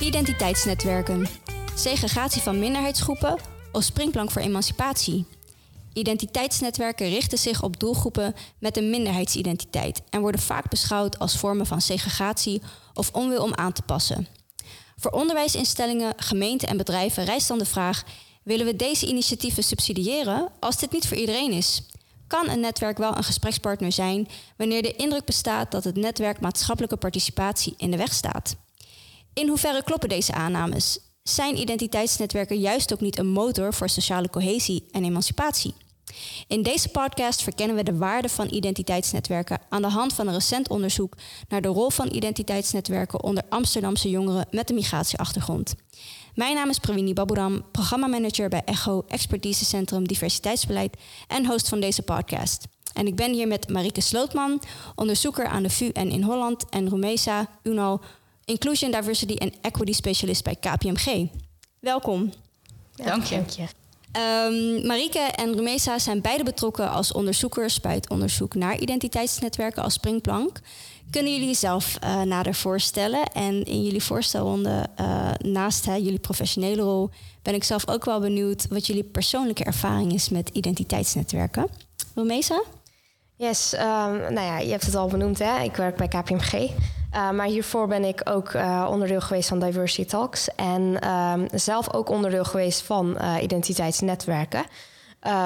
Identiteitsnetwerken. Segregatie van minderheidsgroepen of springplank voor emancipatie. Identiteitsnetwerken richten zich op doelgroepen met een minderheidsidentiteit en worden vaak beschouwd als vormen van segregatie of onwil om aan te passen. Voor onderwijsinstellingen, gemeenten en bedrijven rijst dan de vraag: willen we deze initiatieven subsidiëren als dit niet voor iedereen is? Kan een netwerk wel een gesprekspartner zijn wanneer de indruk bestaat dat het netwerk maatschappelijke participatie in de weg staat? In hoeverre kloppen deze aannames? Zijn identiteitsnetwerken juist ook niet een motor voor sociale cohesie en emancipatie? In deze podcast verkennen we de waarde van identiteitsnetwerken aan de hand van een recent onderzoek naar de rol van identiteitsnetwerken onder Amsterdamse jongeren met een migratieachtergrond. Mijn naam is Pravini Baburam, programmamanager bij ECHO, Expertisecentrum Diversiteitsbeleid en host van deze podcast. En ik ben hier met Marike Slootman, onderzoeker aan de VU en in Holland, en Rumesa Unal, Inclusion, Diversity en Equity Specialist bij KPMG. Welkom. Dank je. Um, Marike en Rumesa zijn beide betrokken als onderzoekers bij het onderzoek naar identiteitsnetwerken als springplank. Kunnen jullie jezelf uh, nader voorstellen? En in jullie voorstelronde, uh, naast hè, jullie professionele rol, ben ik zelf ook wel benieuwd wat jullie persoonlijke ervaring is met identiteitsnetwerken. Rumesa? Yes, um, nou ja, je hebt het al benoemd, hè? ik werk bij KPMG. Uh, maar hiervoor ben ik ook uh, onderdeel geweest van Diversity Talks. En uh, zelf ook onderdeel geweest van uh, identiteitsnetwerken.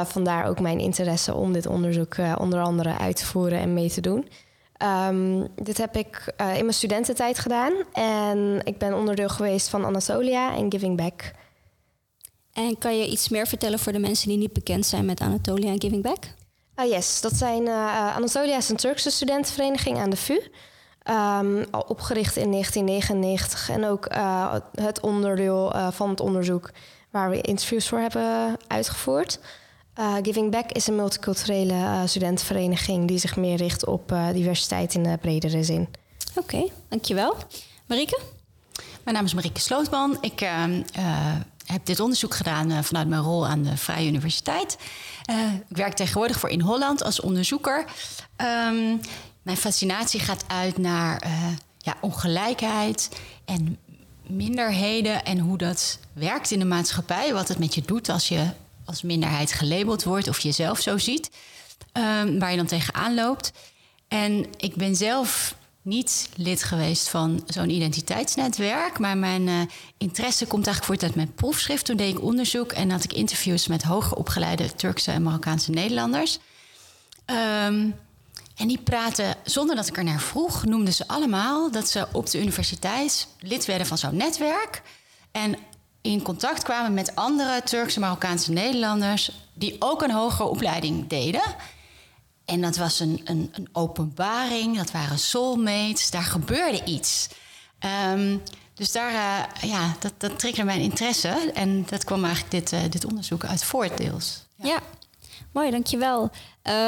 vandaar ook mijn interesse om dit onderzoek onder andere uit te voeren en mee te doen. Um, dit heb ik in mijn studententijd gedaan. En ik ben onderdeel geweest van Anatolia en Giving Back. En kan je iets meer vertellen voor de mensen die niet bekend zijn met Anatolia en Giving Back? Uh, yes, dat zijn, uh, Anatolia is een Turkse studentenvereniging aan de VU. Um, al opgericht in 1999 en ook uh, het onderdeel van het onderzoek waar we interviews voor hebben uitgevoerd. Uh, Giving Back is een multiculturele studentenvereniging die zich meer richt op diversiteit in de bredere zin. Oké, okay, dankjewel. Marieke? Mijn naam is Marieke Slootman. Ik ehm, heb dit onderzoek gedaan vanuit mijn rol aan de Vrije Universiteit. ik werk tegenwoordig voor In Holland als onderzoeker. Um, mijn fascinatie gaat uit naar uh, ja, ongelijkheid en minderheden en hoe dat werkt in de maatschappij. Wat het met je doet als je als minderheid gelabeld wordt of jezelf zo ziet. Um, waar je dan tegenaan loopt. En ik ben zelf niet lid geweest van zo'n identiteitsnetwerk. Maar mijn uh, interesse komt eigenlijk voort uit mijn proefschrift. Toen deed ik onderzoek en had ik interviews met hoger opgeleide Turkse en Marokkaanse Nederlanders. Um, en die praten, zonder dat ik er naar vroeg, noemden ze allemaal dat ze op de universiteit lid werden van zo'n netwerk. En in contact kwamen met andere Turkse, Marokkaanse Nederlanders die ook een hogere opleiding deden. En dat was een, een, een openbaring, dat waren soulmates, daar gebeurde iets. Um, dus daar, uh, ja, dat, dat triggerde mijn interesse. En dat kwam eigenlijk dit, uh, dit onderzoek uit voort deels. Ja. ja. Mooi, dankjewel.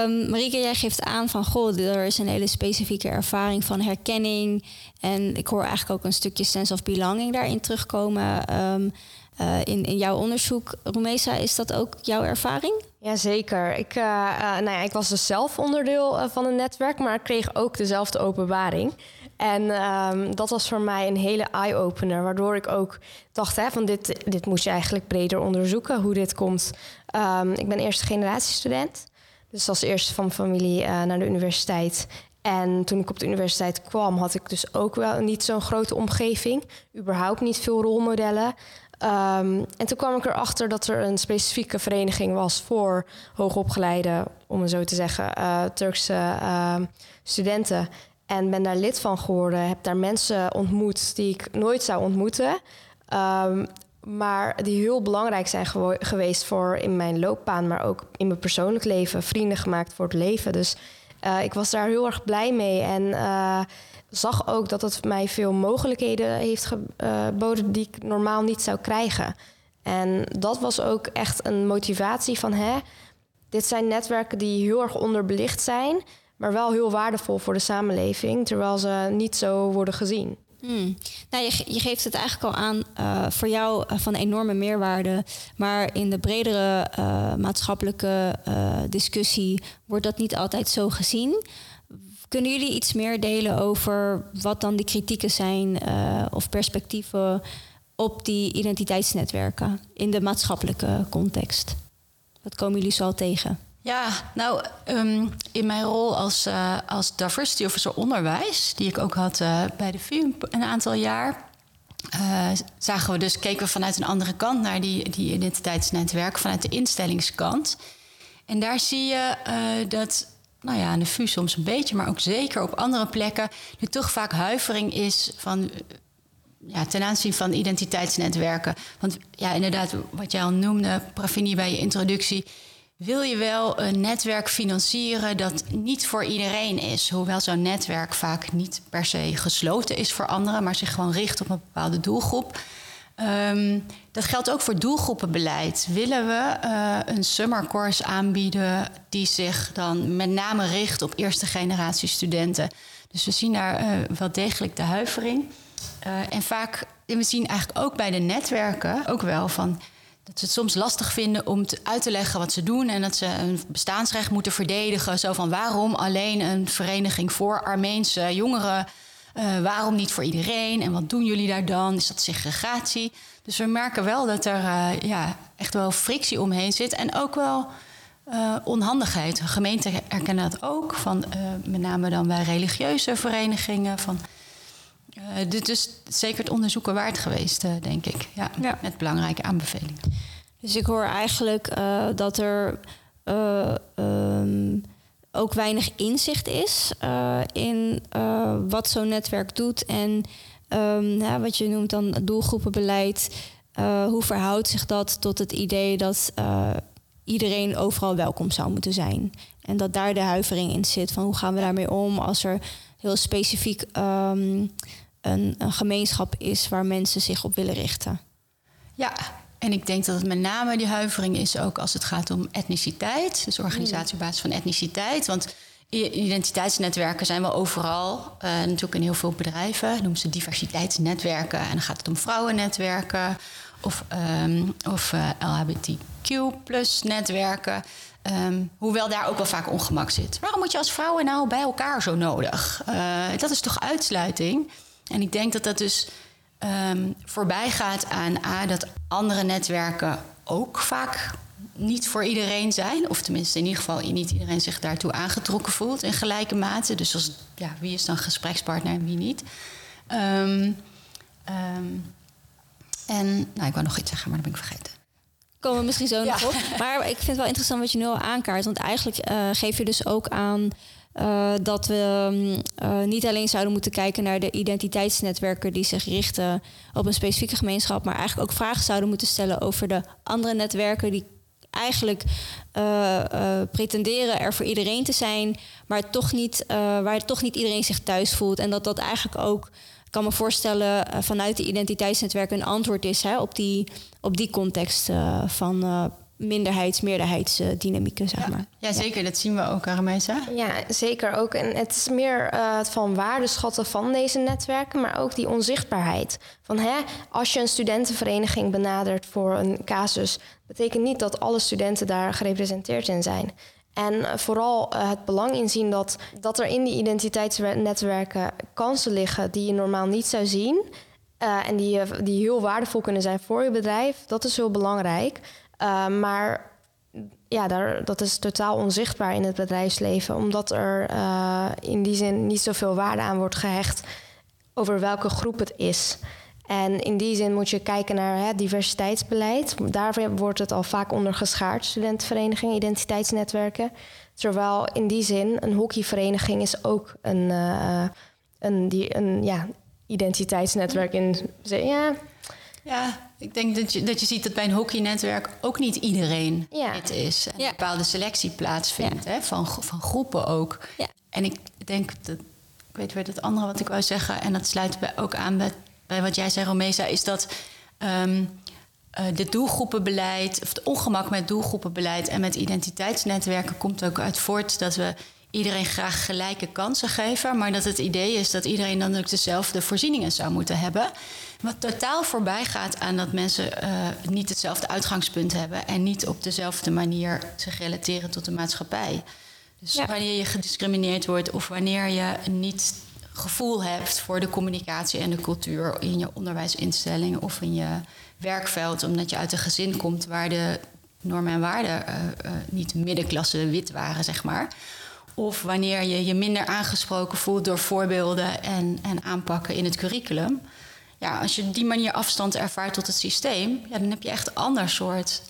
Um, Marieke, jij geeft aan van goh, er is een hele specifieke ervaring van herkenning. En ik hoor eigenlijk ook een stukje sense of belonging daarin terugkomen. Um, uh, in, in jouw onderzoek, Roemesa, is dat ook jouw ervaring? Jazeker. Ik, uh, uh, nou ja, ik was dus zelf onderdeel van een netwerk, maar ik kreeg ook dezelfde openbaring. En um, dat was voor mij een hele eye-opener, waardoor ik ook dacht: hè, van dit, dit moet je eigenlijk breder onderzoeken, hoe dit komt. Um, ik ben eerste generatie student, dus als eerste van familie uh, naar de universiteit. En toen ik op de universiteit kwam, had ik dus ook wel niet zo'n grote omgeving. Überhaupt niet veel rolmodellen. Um, en toen kwam ik erachter dat er een specifieke vereniging was voor hoogopgeleide, om het zo te zeggen, uh, Turkse studenten. En ben daar lid van geworden. Heb daar mensen ontmoet die ik nooit zou ontmoeten. Um, maar die heel belangrijk zijn geweest voor in mijn loopbaan, maar ook in mijn persoonlijk leven. Vrienden gemaakt voor het leven. Dus uh, ik was daar heel erg blij mee. En uh, zag ook dat het mij veel mogelijkheden heeft geboden die ik normaal niet zou krijgen. En dat was ook echt een motivatie van hè, dit zijn netwerken die heel erg onderbelicht zijn, maar wel heel waardevol voor de samenleving, terwijl ze niet zo worden gezien. Hmm. Nou, je, geeft het eigenlijk al aan uh, voor jou uh, van enorme meerwaarde. Maar in de bredere uh, maatschappelijke discussie wordt dat niet altijd zo gezien. Kunnen jullie iets meer delen over wat dan de kritieken zijn of perspectieven op die identiteitsnetwerken in de maatschappelijke context? Wat komen jullie zo al tegen? Ja, nou, um, in mijn rol als, uh, als diversity officer onderwijs, die ik ook had uh, bij de VU een aantal jaar, uh, zagen we dus, keken we vanuit een andere kant naar die, die identiteitsnetwerk, vanuit de instellingskant. En daar zie je dat, nou ja, aan de VU soms een beetje, maar ook zeker op andere plekken, er toch vaak huivering is van ja, ten aanzien van identiteitsnetwerken. Want ja, inderdaad, wat jij al noemde, Pravini, bij je introductie wil je wel een netwerk financieren dat niet voor iedereen is. Hoewel zo'n netwerk vaak niet per se gesloten is voor anderen, maar zich gewoon richt op een bepaalde doelgroep. Um, dat geldt ook voor doelgroepenbeleid. Willen we uh, een summercourse aanbieden die zich dan met name richt op eerste generatie studenten? Dus we zien daar uh, wel degelijk de huivering. Uh, en vaak, we zien eigenlijk ook bij de netwerken ook wel van dat ze het soms lastig vinden om te, uit te leggen wat ze doen en dat ze een bestaansrecht moeten verdedigen. Zo van waarom alleen een vereniging voor Armeense jongeren? Uh, waarom niet voor iedereen? En wat doen jullie daar dan? Is dat segregatie? Dus we merken wel dat er uh, ja, echt wel frictie omheen zit en ook wel uh, onhandigheid. Gemeenten herkennen dat ook, van, met name dan bij religieuze verenigingen. Van, uh, dit is zeker het onderzoeken waard geweest, uh, denk ik. Ja, ja, Met belangrijke aanbevelingen. Dus ik hoor eigenlijk uh, dat er um, ook weinig inzicht is in wat zo'n netwerk doet en um, ja, wat je noemt dan doelgroepenbeleid. hoe verhoudt zich dat tot het idee dat iedereen overal welkom zou moeten zijn? En dat daar de huivering in zit van hoe gaan we daarmee om als er heel specifiek um, een, een gemeenschap is waar mensen zich op willen richten. Ja, en ik denk dat het met name die huivering is ook als het gaat om etniciteit. Dus organisatie op basis van etniciteit. Want identiteitsnetwerken zijn wel overal. Uh, natuurlijk in heel veel bedrijven. Noemen ze diversiteitsnetwerken. En dan gaat het om vrouwennetwerken. Of, um, of uh, LHBTQ plus netwerken. Um, hoewel daar ook wel vaak ongemak zit. Waarom moet je als vrouwen nou bij elkaar zo nodig? Uh, dat is toch uitsluiting? En ik denk dat dat dus um, voorbij gaat aan A, dat andere netwerken ook vaak niet voor iedereen zijn. Of tenminste, in ieder geval niet iedereen zich daartoe aangetrokken voelt in gelijke mate. Dus als, ja, wie is dan gesprekspartner en wie niet? Um, um, en nou, ik wou nog iets zeggen, maar dat ben ik vergeten. Komen we misschien zo nog op. Maar ik vind het wel interessant wat je nu al aankaart. Want eigenlijk uh, geef je dus ook aan uh, dat we uh, niet alleen zouden moeten kijken naar de identiteitsnetwerken die zich richten op een specifieke gemeenschap, maar eigenlijk ook vragen zouden moeten stellen over de andere netwerken die eigenlijk uh, pretenderen er voor iedereen te zijn, maar toch niet, waar toch niet iedereen zich thuis voelt. En dat dat eigenlijk ook, ik kan me voorstellen, vanuit de identiteitsnetwerken een antwoord is hè, op, die, op die context van minderheids, meerderheidsdynamieken, zeg maar. Ja, zeker. Dat zien we ook, Aramesa. Ja, zeker ook. En het is meer uh, van waardeschatten van deze netwerken, maar ook die onzichtbaarheid. Van hè, als je een studentenvereniging benadert voor een casus, betekent niet dat alle studenten daar gerepresenteerd in zijn. En vooral uh, het belang inzien dat, dat er in die identiteitsnetwerken kansen liggen die je normaal niet zou zien. Uh, en die, die heel waardevol kunnen zijn voor je bedrijf. Dat is heel belangrijk. Uh, maar ja, daar, dat is totaal onzichtbaar in het bedrijfsleven, omdat er uh, in die zin niet zoveel waarde aan wordt gehecht over welke groep het is. En in die zin moet je kijken naar hè, diversiteitsbeleid. Daar wordt het al vaak onder geschaard, studentenverenigingen, identiteitsnetwerken. Terwijl in die zin een hockeyvereniging is ook een, uh, een, die, een ja, identiteitsnetwerk in. Ja, ja, ik denk dat je, dat je ziet dat bij een hockeynetwerk ook niet iedereen ja. het is. En ja. een bepaalde selectie plaatsvindt, ja. hè, van, van groepen ook. Ja. En ik denk dat, ik weet weer het andere wat ik wou zeggen, en dat sluit bij, ook aan bij, bij wat jij zei, Romesa, is dat um, uh, dit doelgroepenbeleid, of het ongemak met doelgroepenbeleid en met identiteitsnetwerken komt ook uit voort dat we iedereen graag gelijke kansen geven, maar dat het idee is dat iedereen dan ook dezelfde voorzieningen zou moeten hebben. Wat totaal voorbij gaat aan dat mensen uh, niet hetzelfde uitgangspunt hebben en niet op dezelfde manier zich relateren tot de maatschappij. Dus wanneer je gediscrimineerd wordt of wanneer je niet gevoel hebt voor de communicatie en de cultuur in je onderwijsinstelling of in je werkveld, omdat je uit een gezin komt waar de normen en waarden uh, uh, niet middenklasse wit waren, zeg maar. Of wanneer je je minder aangesproken voelt door voorbeelden en, en aanpakken in het curriculum. Ja, als je op die manier afstand ervaart tot het systeem, ja, dan heb je echt een ander soort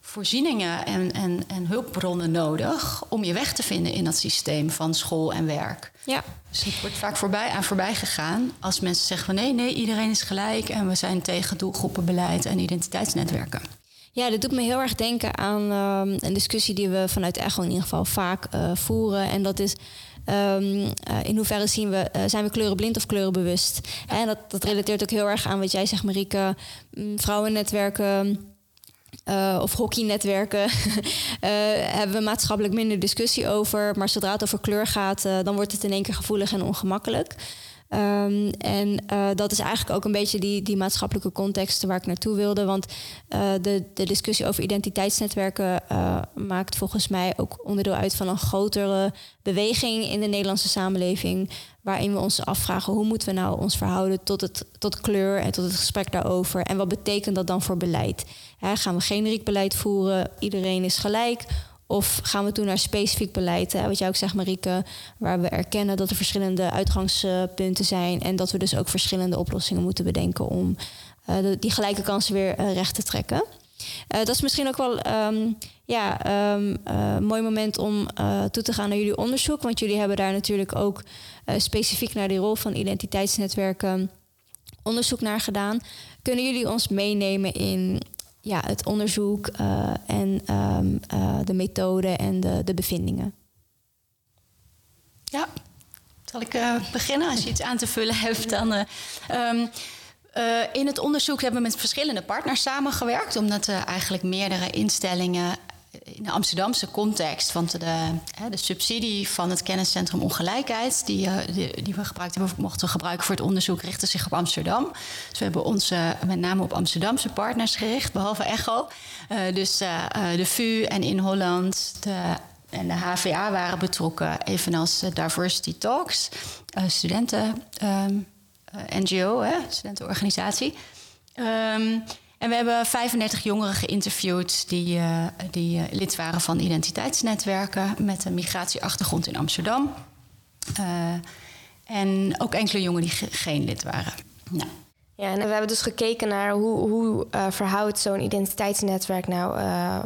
voorzieningen en, en, en hulpbronnen nodig om je weg te vinden in dat systeem van school en werk. Ja. Dus het wordt vaak voorbij aan voorbij gegaan als mensen zeggen van nee, nee, iedereen is gelijk en we zijn tegen doelgroepenbeleid en identiteitsnetwerken. Ja, dat doet me heel erg denken aan uh, een discussie die we vanuit Echo in ieder geval vaak uh, voeren. En dat is um, uh, in hoeverre zien we, uh, zijn we kleurenblind of kleurenbewust? En dat, dat relateert ook heel erg aan wat jij zegt, Marieke. Mm, vrouwennetwerken. Uh, of hockeynetwerken, uh, hebben we maatschappelijk minder discussie over. Maar zodra het over kleur gaat, dan wordt het in één keer gevoelig en ongemakkelijk. Um, en uh, dat is eigenlijk ook een beetje die, die maatschappelijke context waar ik naartoe wilde. Want uh, de, de discussie over identiteitsnetwerken uh, maakt volgens mij ook onderdeel uit van een grotere beweging in de Nederlandse samenleving. Waarin we ons afvragen hoe moeten we nou ons verhouden tot, het, tot kleur en tot het gesprek daarover. En wat betekent dat dan voor beleid? Gaan we generiek beleid voeren? Iedereen is gelijk? Of gaan we toen naar specifiek beleid? Hè? Wat jij ook zegt, Marieke, waar we erkennen dat er verschillende uitgangspunten zijn. En dat we dus ook verschillende oplossingen moeten bedenken om de, die gelijke kansen weer uh, recht te trekken. Uh, dat is misschien ook wel um, ja, een mooi moment om toe te gaan naar jullie onderzoek. Want jullie hebben daar natuurlijk ook specifiek naar die rol van identiteitsnetwerken onderzoek naar gedaan. Kunnen jullie ons meenemen in ja, het onderzoek uh, en um, uh, de methode en de, de bevindingen. Ja, zal ik uh, beginnen? Als je iets aan te vullen hebt, dan. Um, in het onderzoek hebben we met verschillende partners samengewerkt, omdat eigenlijk meerdere instellingen in de Amsterdamse context, want de, de subsidie van het kenniscentrum ongelijkheid, die, die, die we gebruikt hebben, mochten gebruiken voor het onderzoek, richtte zich op Amsterdam. Dus we hebben ons met name op Amsterdamse partners gericht, behalve ECHO. Uh, dus uh, de VU en in Holland de, en de HVA waren betrokken, evenals Diversity Talks, studenten, um, NGO, hè, studentenorganisatie. Um, en we hebben 35 jongeren geïnterviewd die, uh, die uh, lid waren van identiteitsnetwerken met een migratieachtergrond in Amsterdam. Uh, en ook enkele jongeren die geen lid waren. Nou. Ja, en we hebben dus gekeken naar hoe, hoe verhoudt zo'n identiteitsnetwerk nou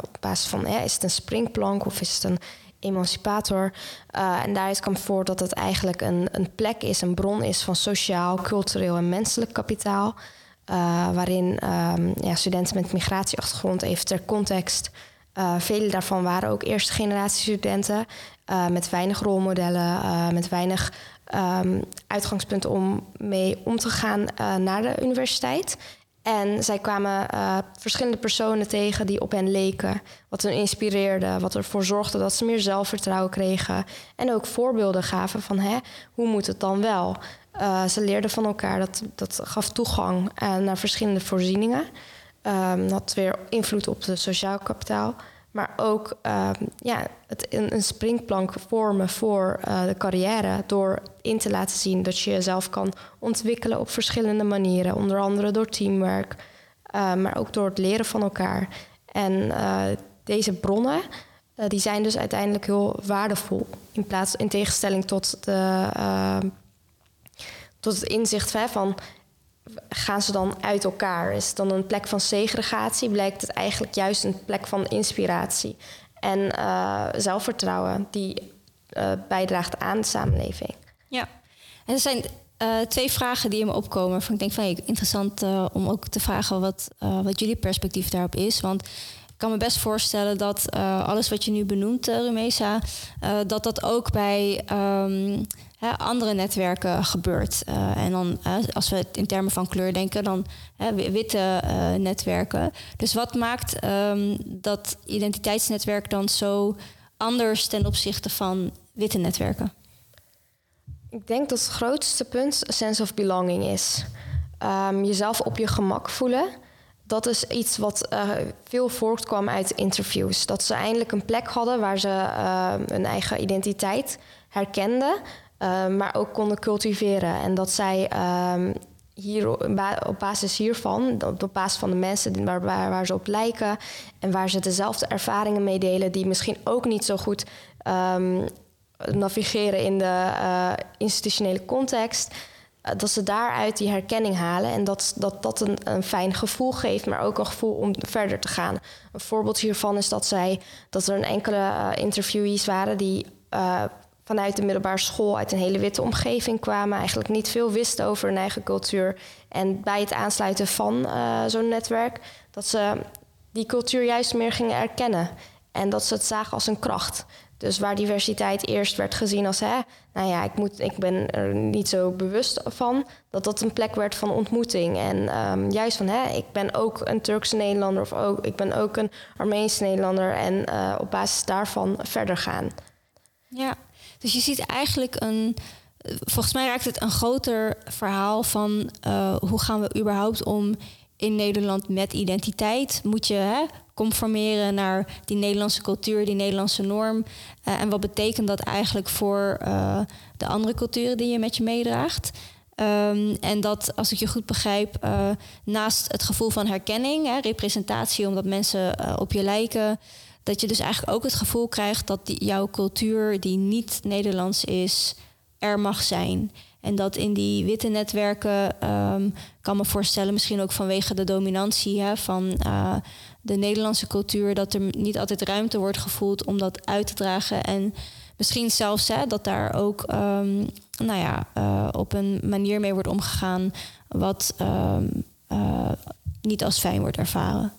op basis van is het een springplank of is het een emancipator. Uh, en daaruit kwam voor dat het eigenlijk een, een plek is, een bron is van sociaal, cultureel en menselijk kapitaal. Uh, waarin um, ja, studenten met migratieachtergrond, even ter context, uh, vele daarvan waren ook eerste generatie studenten uh, met weinig rolmodellen, met weinig um, uitgangspunten om mee om te gaan naar de universiteit. En zij kwamen verschillende personen tegen die op hen leken, wat hen inspireerde, wat ervoor zorgde dat ze meer zelfvertrouwen kregen. En ook voorbeelden gaven van hè, hoe moet het dan wel? Uh, ze leerden van elkaar. Dat, dat gaf toegang uh, naar verschillende voorzieningen. Um, dat weer invloed op het sociaal kapitaal. Maar ook um, ja, het een, springplank vormen voor de carrière. Door in te laten zien dat je jezelf kan ontwikkelen op verschillende manieren. Onder andere door teamwork, maar ook door het leren van elkaar. En deze bronnen die zijn dus uiteindelijk heel waardevol. In, plaats, in tegenstelling tot de tot het inzicht van gaan ze dan uit elkaar? Is het dan een plek van segregatie? Blijkt het eigenlijk juist een plek van inspiratie en zelfvertrouwen die bijdraagt aan de samenleving. Ja, en er zijn uh, twee vragen die in me opkomen. Ik denk van interessant om ook te vragen wat, wat jullie perspectief daarop is. Want ik kan me best voorstellen dat alles wat je nu benoemt, Rumesa, dat dat ook bij um, hè, andere netwerken gebeurt. En dan, als we het in termen van kleur denken, dan witte netwerken. Dus wat maakt um, dat identiteitsnetwerk dan zo anders ten opzichte van witte netwerken? Ik denk dat het grootste punt sense of belonging is. Um, jezelf op je gemak voelen. Dat is iets wat uh, veel voortkwam uit interviews. Dat ze eindelijk een plek hadden waar ze uh, hun eigen identiteit herkenden, uh, maar ook konden cultiveren. En dat zij hier, op basis hiervan, op basis van de mensen waar, waar, waar, ze op lijken en waar ze dezelfde ervaringen mee delen, die misschien ook niet zo goed navigeren in de uh, institutionele context, uh, dat ze daaruit die herkenning halen en dat dat, dat een, een, fijn gevoel geeft, maar ook een gevoel om verder te gaan. Een voorbeeld hiervan is dat zij dat er een enkele uh, interviewees waren die vanuit de middelbare school uit een hele witte omgeving kwamen, eigenlijk niet veel wisten over hun eigen cultuur. En bij het aansluiten van zo'n netwerk, dat ze die cultuur juist meer gingen erkennen. En dat ze het zagen als een kracht. Dus waar diversiteit eerst werd gezien als, hè, nou ja, ik, moet, ik ben er niet zo bewust van, dat dat een plek werd van ontmoeting. En um, juist van, hè, ik ben ook een Turkse Nederlander of ook, ik ben ook een Armeense Nederlander. En uh, op basis daarvan verder gaan. Ja, dus je ziet eigenlijk een. Volgens mij raakt het een groter verhaal van uh, hoe gaan we überhaupt om in Nederland met identiteit? Moet je hè, conformeren naar die Nederlandse cultuur, die Nederlandse norm? Uh, en wat betekent dat eigenlijk voor uh, de andere culturen die je met je meedraagt? Um, en dat, als ik je goed begrijp, uh, naast het gevoel van herkenning, hè, representatie, omdat mensen op je lijken, dat je dus eigenlijk ook het gevoel krijgt dat jouw cultuur, die niet Nederlands is, er mag zijn. En dat in die witte netwerken, um, kan me voorstellen, misschien ook vanwege de dominantie hè, van de Nederlandse cultuur, dat er niet altijd ruimte wordt gevoeld om dat uit te dragen. En misschien zelfs hè, dat daar ook um, nou ja, uh, op een manier mee wordt omgegaan wat um, uh, niet als fijn wordt ervaren.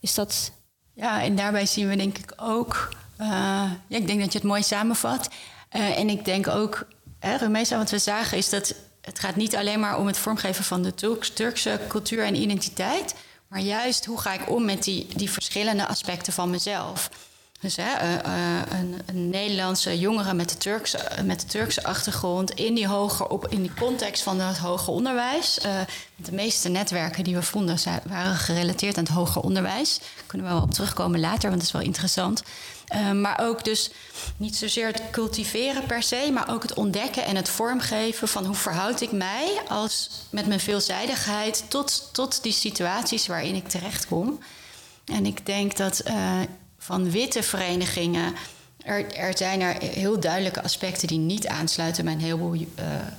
Is dat ja, en daarbij zien we denk ik ook... Uh, ja, ik denk dat je het mooi samenvat. En ik denk ook, hè, Rumesa, wat we zagen is dat... het gaat niet alleen maar om het vormgeven van de Turks, Turkse cultuur en identiteit... maar juist hoe ga ik om met die, die verschillende aspecten van mezelf... Dus hè, uh, een, een, Nederlandse jongere met de, Turkse, met de Turkse achtergrond in die, hoger op, in die context van het hoger onderwijs. De meeste netwerken die we vonden waren gerelateerd aan het hoger onderwijs. Daar kunnen we wel op terugkomen later, want dat is wel interessant. Uh, maar ook dus niet zozeer het cultiveren per se, maar ook het ontdekken en het vormgeven van hoe verhoud ik mij als met mijn veelzijdigheid tot, tot die situaties waarin ik terechtkom. En ik denk dat van witte verenigingen. Er, er, zijn er heel duidelijke aspecten die niet aansluiten bij een heleboel uh,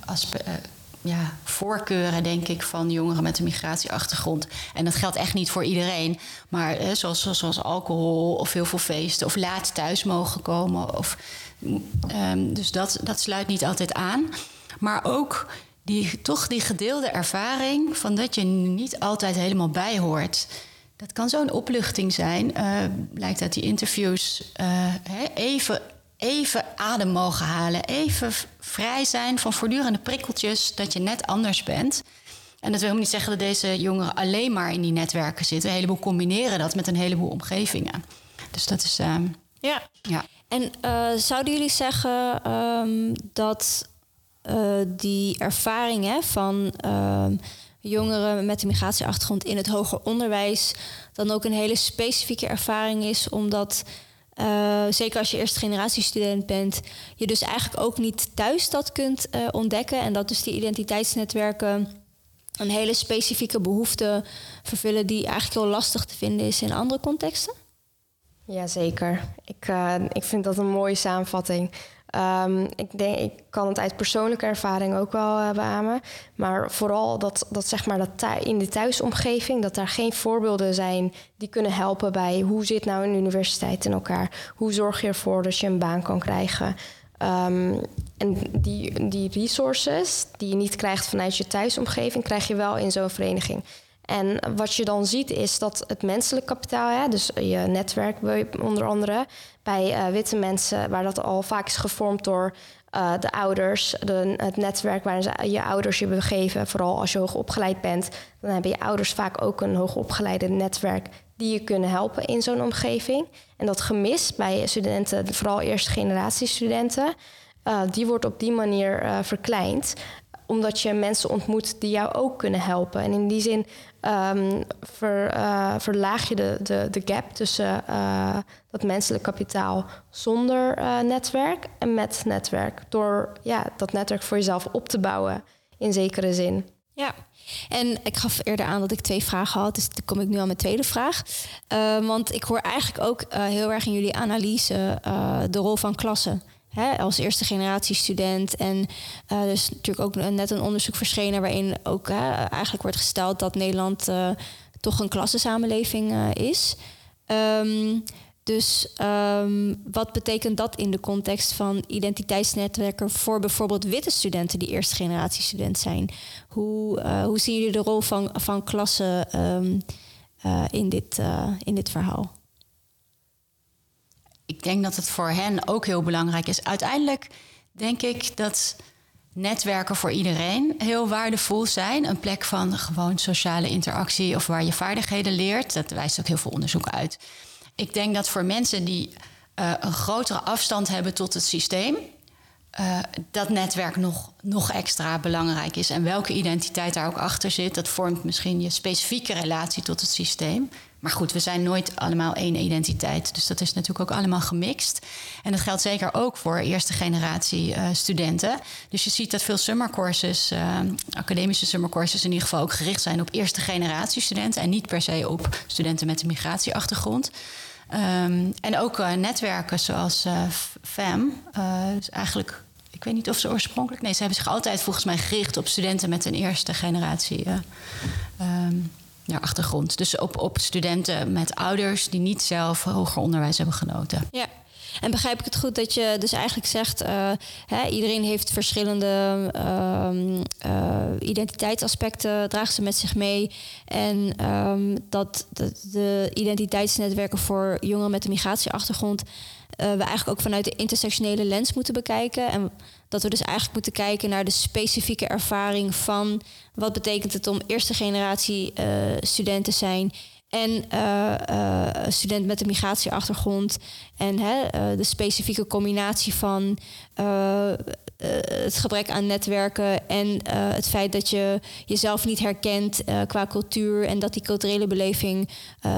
aspe- uh, ja, voorkeuren, denk ik, van jongeren met een migratieachtergrond. En dat geldt echt niet voor iedereen. Maar uh, zoals, zoals, alcohol of heel veel feesten of laat thuis mogen komen. Of, um, dus dat, dat sluit niet altijd aan. Maar ook die, toch die gedeelde ervaring van dat je niet altijd helemaal bij hoort. Dat kan zo'n opluchting zijn, uh, blijkt uit die interviews. Uh, hè, even, even adem mogen halen, even vrij zijn van voortdurende prikkeltjes dat je net anders bent. En dat wil niet zeggen dat deze jongeren alleen maar in die netwerken zitten. Een heleboel combineren dat met een heleboel omgevingen. Dus dat is. Uh, ja. ja. En zouden jullie zeggen um, dat die ervaring hè, van ehm, jongeren met een migratieachtergrond in het hoger onderwijs dan ook een hele specifieke ervaring is, omdat uh, zeker als je eerste generatie student bent, je dus eigenlijk ook niet thuis dat kunt uh, ontdekken en dat dus die identiteitsnetwerken een hele specifieke behoefte vervullen die eigenlijk heel lastig te vinden is in andere contexten? Jazeker. Ik, uh, ik vind dat een mooie samenvatting. Um, ik, denk, ik kan het uit persoonlijke ervaring ook wel uh, beamen. Maar vooral dat, dat, zeg maar dat in de thuisomgeving... dat daar geen voorbeelden zijn die kunnen helpen bij... hoe zit nou een universiteit in elkaar? Hoe zorg je ervoor dat je een baan kan krijgen? Um, en die, die resources die je niet krijgt vanuit je thuisomgeving... krijg je wel in zo'n vereniging. En wat je dan ziet is dat het menselijk kapitaal, hè, dus je netwerk onder andere, bij uh, witte mensen, waar dat al vaak is gevormd door uh, de ouders, de, het netwerk waarin ze, je ouders je begeven, vooral als je hoog opgeleid bent, dan hebben je ouders vaak ook een hoogopgeleide netwerk die je kunnen helpen in zo'n omgeving. En dat gemis bij studenten, vooral eerste generatie studenten, uh, die wordt op die manier verkleind omdat je mensen ontmoet die jou ook kunnen helpen. En in die zin um, ver, uh, verlaag je de, de, de gap tussen uh, dat menselijk kapitaal zonder uh, netwerk en met netwerk. Door ja, dat netwerk voor jezelf op te bouwen in zekere zin. Ja, en ik gaf eerder aan dat ik twee vragen had, dus dan kom ik nu aan mijn tweede vraag. want ik hoor eigenlijk ook heel erg in jullie analyse de rol van klassen hè, als eerste generatie student. En uh, er is natuurlijk ook net een onderzoek verschenen waarin ook hè, eigenlijk wordt gesteld dat Nederland uh, toch een klassensamenleving uh, is. Um, dus um, wat betekent dat in de context van identiteitsnetwerken voor bijvoorbeeld witte studenten die eerste generatie student zijn? Hoe, hoe zien jullie de rol van, van klassen um, in, dit, in dit verhaal? Ik denk dat het voor hen ook heel belangrijk is. Uiteindelijk denk ik dat netwerken voor iedereen heel waardevol zijn. Een plek van gewoon sociale interactie of waar je vaardigheden leert. Dat wijst ook heel veel onderzoek uit. Ik denk dat voor mensen die uh, een grotere afstand hebben tot het systeem. Uh, dat netwerk nog, nog extra belangrijk is. En welke identiteit daar ook achter zit, dat vormt misschien je specifieke relatie tot het systeem. Maar goed, we zijn nooit allemaal één identiteit. Dus dat is natuurlijk ook allemaal gemixt. En dat geldt zeker ook voor eerste generatie uh, studenten. Dus je ziet dat veel summercourses, uh, academische summercourses in ieder geval ook gericht zijn op eerste generatie studenten. En niet per se op studenten met een migratieachtergrond. Um, en ook uh, netwerken zoals FAM. dus eigenlijk ik weet niet of ze oorspronkelijk. Nee, ze hebben zich altijd volgens mij gericht op studenten met een eerste generatie. Um, ja, achtergrond. Dus op, op studenten met ouders die niet zelf hoger onderwijs hebben genoten. Ja. En begrijp ik het goed dat je dus eigenlijk zegt, uh, hè, iedereen heeft verschillende uh, uh, identiteitsaspecten, draagt ze met zich mee. En um, dat, de identiteitsnetwerken voor jongeren met een migratieachtergrond we eigenlijk ook vanuit de intersectionele lens moeten bekijken. En dat we dus eigenlijk moeten kijken naar de specifieke ervaring van wat betekent het om eerste generatie uh, student te zijn en uh, student met een migratieachtergrond. En hè, de specifieke combinatie van het gebrek aan netwerken en het feit dat je jezelf niet herkent qua cultuur en dat die culturele beleving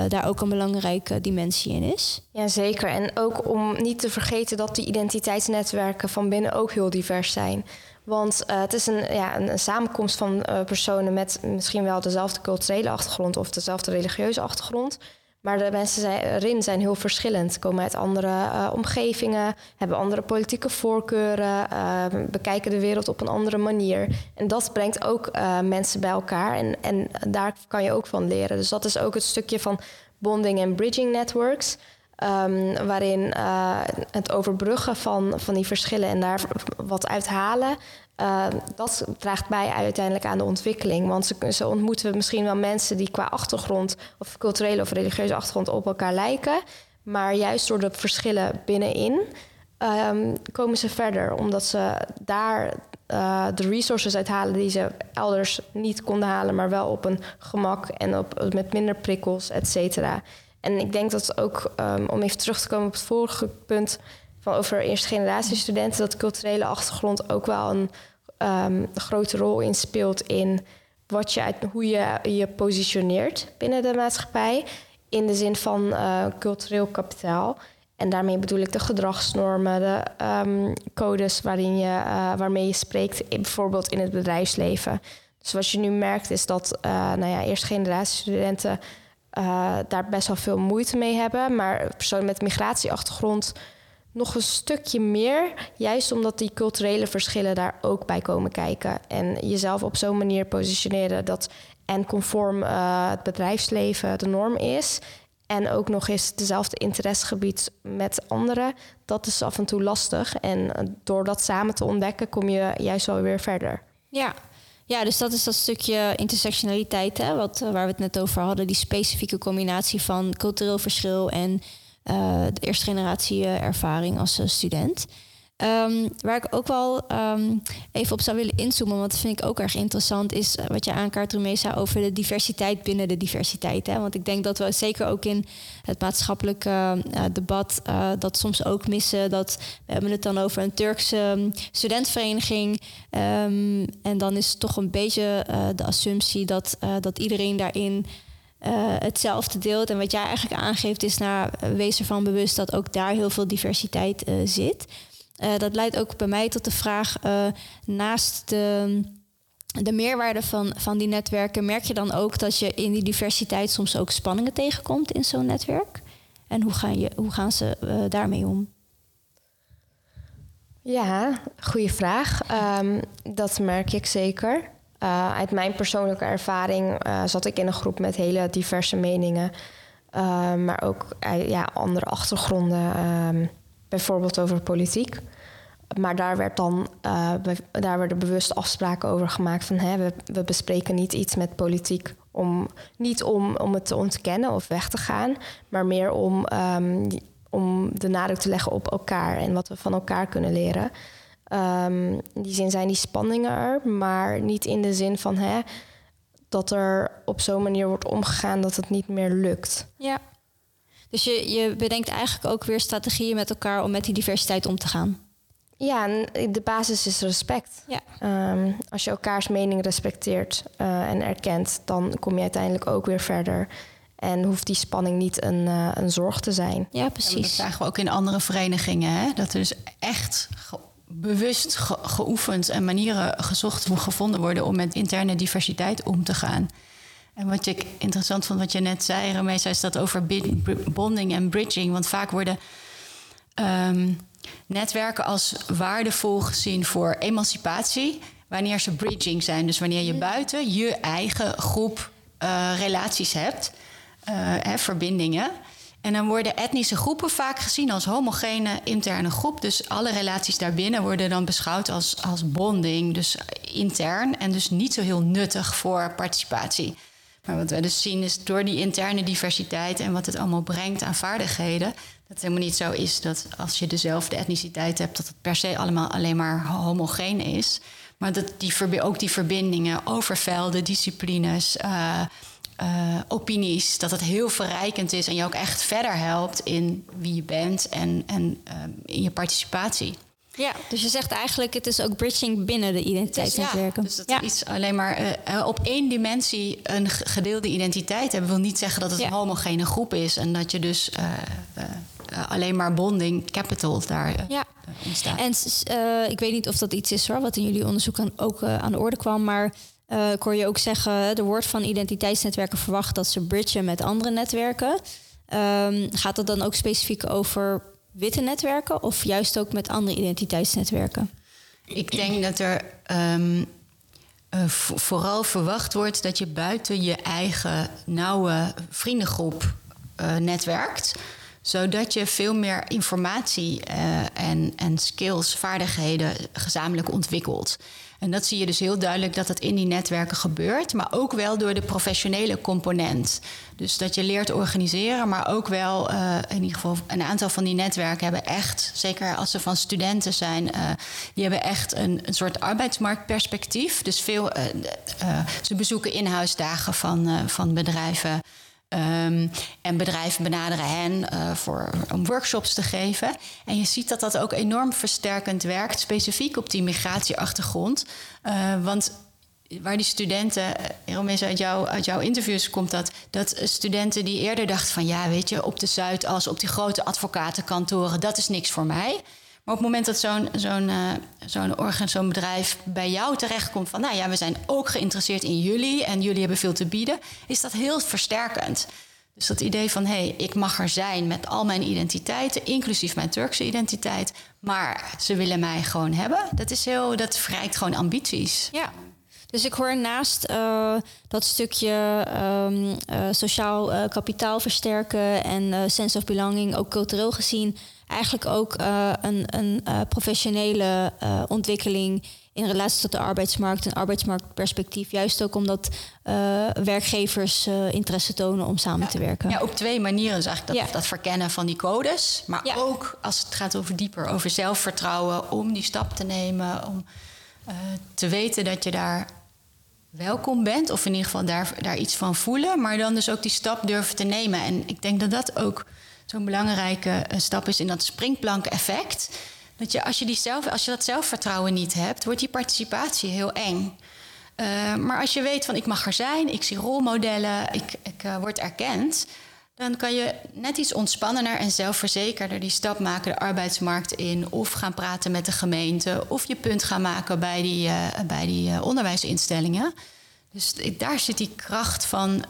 daar ook een belangrijke dimensie in is. Jazeker. En ook om niet te vergeten dat die identiteitsnetwerken van binnen ook heel divers zijn. Want uh, het is een, ja, een, samenkomst van uh, personen met misschien wel dezelfde culturele achtergrond of dezelfde religieuze achtergrond. Maar de mensen erin zijn heel verschillend. Komen uit andere uh, omgevingen, hebben andere politieke voorkeuren, bekijken de wereld op een andere manier. En dat brengt ook mensen bij elkaar en, en daar kan je ook van leren. Dus dat is ook het stukje van bonding en bridging networks. Um, waarin uh, het overbruggen van, van die verschillen en daar wat uithalen, uh, dat draagt bij uiteindelijk aan de ontwikkeling. Want ze, ze ontmoeten misschien wel mensen die qua achtergrond, of culturele of religieuze achtergrond, op elkaar lijken. Maar juist door de verschillen binnenin um, komen ze verder, omdat ze daar uh, de resources uithalen die ze elders niet konden halen, maar wel op een gemak en op, met minder prikkels, et cetera. En ik denk dat ook, um, om even terug te komen op het vorige punt van over eerste generatie studenten, dat culturele achtergrond ook wel een um, grote rol in speelt in wat je hoe je je positioneert binnen de maatschappij. In de zin van uh, cultureel kapitaal. En daarmee bedoel ik de gedragsnormen, de um, codes waarin je, uh, waarmee je spreekt, bijvoorbeeld in het bedrijfsleven. Dus wat je nu merkt is dat uh, nou ja, eerste generatie studenten uh, daar best wel veel moeite mee hebben. Maar personen met migratieachtergrond nog een stukje meer. Juist omdat die culturele verschillen daar ook bij komen kijken. En jezelf op zo'n manier positioneren dat en conform uh, het bedrijfsleven de norm is. En ook nog eens dezelfde interessegebied met anderen. Dat is af en toe lastig. En eh, door dat samen te ontdekken, kom je juist wel weer verder. Ja, ja, dus dat is dat stukje intersectionaliteit, hè, wat, eh, waar we het net over hadden. Die specifieke combinatie van cultureel verschil en uh, de eerste generatie uh, ervaring als student. Ehm, waar ik ook wel ehm, even op zou willen inzoomen, want dat vind ik ook erg interessant, is eh, wat je aankaart, Rumesa, over de diversiteit binnen de diversiteit. Hè? Want ik denk dat we zeker ook in het maatschappelijke uh, debat uh, dat soms ook missen. Dat we hebben het dan over een Turkse um, studentvereniging. En dan is het toch een beetje de assumptie dat, dat iedereen daarin. Hetzelfde deelt. En wat jij eigenlijk aangeeft is, nou, wees ervan bewust dat ook daar heel veel diversiteit zit. Uh, dat leidt ook bij mij tot de vraag, naast de, de meerwaarde van, van die netwerken, merk je dan ook dat je in die diversiteit soms ook spanningen tegenkomt in zo'n netwerk? En hoe gaan, je, hoe gaan ze daarmee om? Ja, goede vraag. Um, dat merk ik zeker. Uit mijn persoonlijke ervaring zat ik in een groep met hele diverse meningen. Uh, maar ook ja, andere achtergronden, ehm, bijvoorbeeld over politiek. Maar daar, werd dan, daar werden bewust afspraken over gemaakt van hè, we, we bespreken niet iets met politiek om niet om, om het te ontkennen of weg te gaan, maar meer om, um, om de nadruk te leggen op elkaar en wat we van elkaar kunnen leren. Um, in die zin zijn die spanningen er, maar niet in de zin van hè, dat er op zo'n manier wordt omgegaan dat het niet meer lukt. Ja. Dus je, je bedenkt eigenlijk ook weer strategieën met elkaar om met die diversiteit om te gaan. Ja, en de basis is respect. Ja. Um, als je elkaars mening respecteert uh, en erkent, dan kom je uiteindelijk ook weer verder. En hoeft die spanning niet een, uh, een zorg te zijn. Ja, precies. Ja, dat zagen we ook in andere verenigingen. Hè? Dat er dus echt bewust ge geoefend en manieren gezocht gevonden worden om met interne diversiteit om te gaan. En wat ik interessant vond, wat je net zei, Remees, is dat over bonding en bridging. Want vaak worden um, netwerken als waardevol gezien voor emancipatie, wanneer ze bridging zijn. Dus wanneer je buiten je eigen groep uh, relaties hebt, uh, hè, verbindingen. En dan worden etnische groepen vaak gezien als homogene interne groep. Dus alle relaties daarbinnen worden dan beschouwd als, als bonding, dus intern. En dus niet zo heel nuttig voor participatie. Maar wat we dus zien is door die interne diversiteit en wat het allemaal brengt aan vaardigheden. Dat het helemaal niet zo is dat als je dezelfde etniciteit hebt, dat het per se allemaal alleen maar homogeen is. Maar dat die, ook die verbindingen over velden, disciplines. Uh, uh, opinies, dat het heel verrijkend is en je ook echt verder helpt in wie je bent en, en uh, in je participatie. Ja, dus je zegt eigenlijk het is ook bridging binnen de identiteitsnetwerken. Ja, dus dat ja. iets alleen maar uh, op één dimensie een gedeelde identiteit hebben wil niet zeggen dat het ja. een homogene groep is en dat je dus alleen maar bonding capital daar ja. ontstaat. En ik weet niet of dat iets is hoor, wat in jullie onderzoek aan, ook aan de orde kwam, maar ik hoor je ook zeggen, er wordt van identiteitsnetwerken verwacht dat ze bridgen met andere netwerken. Um, gaat dat dan ook specifiek over witte netwerken of juist ook met andere identiteitsnetwerken? Ik denk dat er um, uh, vooral verwacht wordt dat je buiten je eigen nauwe vriendengroep uh, netwerkt zodat je veel meer informatie uh, en, en skills, vaardigheden gezamenlijk ontwikkelt. En dat zie je dus heel duidelijk dat dat in die netwerken gebeurt, maar ook wel door de professionele component. Dus dat je leert organiseren, maar ook wel uh, in ieder geval een aantal van die netwerken hebben echt, zeker als ze van studenten zijn, uh, die hebben echt een, een soort arbeidsmarktperspectief. Dus veel, ze bezoeken inhuisdagen van, van bedrijven. Um, en bedrijven benaderen hen uh, voor, om workshops te geven. En je ziet dat dat ook enorm versterkend werkt, specifiek op die migratieachtergrond. Uh, want waar die studenten, Romees, uit, jou, uit jouw interviews komt dat, dat studenten die eerder dachten van ja, weet je, op de Zuidas, op die grote advocatenkantoren, dat is niks voor mij. Maar op het moment dat zo'n zo'n uh, zo'n organ, zo'n bedrijf bij jou terechtkomt van, nou ja, we zijn ook geïnteresseerd in jullie en jullie hebben veel te bieden, is dat heel versterkend. Dus dat idee van, hé, hey, ik mag er zijn met al mijn identiteiten, inclusief mijn Turkse identiteit, maar ze willen mij gewoon hebben, dat is heel, dat verrijkt gewoon ambities. Ja. Dus ik hoor naast uh, dat stukje um, uh, sociaal kapitaal versterken en sense of belonging, ook cultureel gezien, eigenlijk ook een, een professionele ontwikkeling in relatie tot de arbeidsmarkt en arbeidsmarktperspectief. Juist ook omdat werkgevers interesse tonen om samen te werken. Ja, op twee manieren. Dus eigenlijk dat, dat verkennen van die codes. Maar ook als het gaat over dieper, over zelfvertrouwen, om die stap te nemen. Om te weten dat je daar welkom bent, of in ieder geval daar, daar iets van voelen, maar dan dus ook die stap durven te nemen. En ik denk dat dat ook zo'n belangrijke eh, stap is in dat springplank-effect. Dat je als, je die zelf, als je dat zelfvertrouwen niet hebt, wordt die participatie heel eng. Uh, maar als je weet van ik mag er zijn, ik zie rolmodellen, ik, ik uh, word erkend, dan kan je net iets ontspannender en zelfverzekerder die stap maken de arbeidsmarkt in. Of gaan praten met de gemeente. Of je punt gaan maken bij die, bij die onderwijsinstellingen. Dus daar zit die kracht van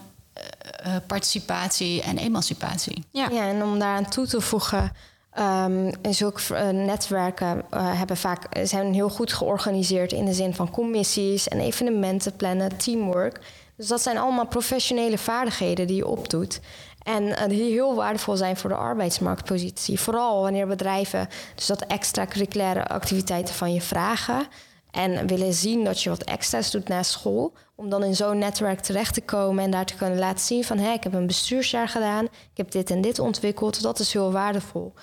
uh, participatie en emancipatie. Ja. ja, en om daaraan toe te voegen. Um, zulke netwerken hebben vaak, zijn heel goed georganiseerd in de zin van commissies en evenementen plannen, teamwork. Dus dat zijn allemaal professionele vaardigheden die je opdoet. En uh, die heel waardevol zijn voor de arbeidsmarktpositie. Vooral wanneer bedrijven dus dat extracurriculaire activiteiten van je vragen. En willen zien dat je wat extra's doet na school. Om dan in zo'n netwerk terecht te komen en daar te kunnen laten zien van hé, ik heb een bestuursjaar gedaan, ik heb dit en dit ontwikkeld. Dat is heel waardevol.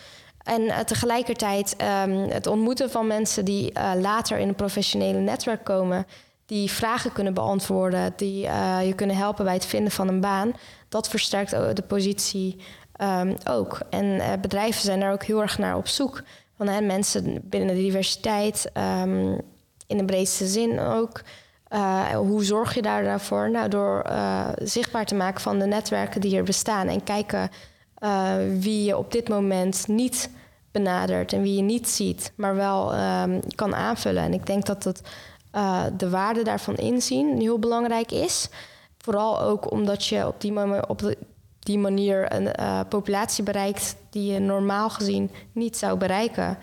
En uh, tegelijkertijd um, het ontmoeten van mensen die uh, later in een professionele netwerk komen, die vragen kunnen beantwoorden, die uh, je kunnen helpen bij het vinden van een baan dat versterkt de positie um, ook. En bedrijven zijn daar ook heel erg naar op zoek. Van mensen binnen de diversiteit, um, in de breedste zin ook. Uh, hoe zorg je daar daarvoor? Nou, door uh, zichtbaar te maken van de netwerken die er bestaan en kijken wie je op dit moment niet benadert en wie je niet ziet, maar wel um, kan aanvullen. En ik denk dat het, de waarde daarvan inzien heel belangrijk is. Vooral ook omdat je op die, manier, op die manier een populatie bereikt die je normaal gezien niet zou bereiken.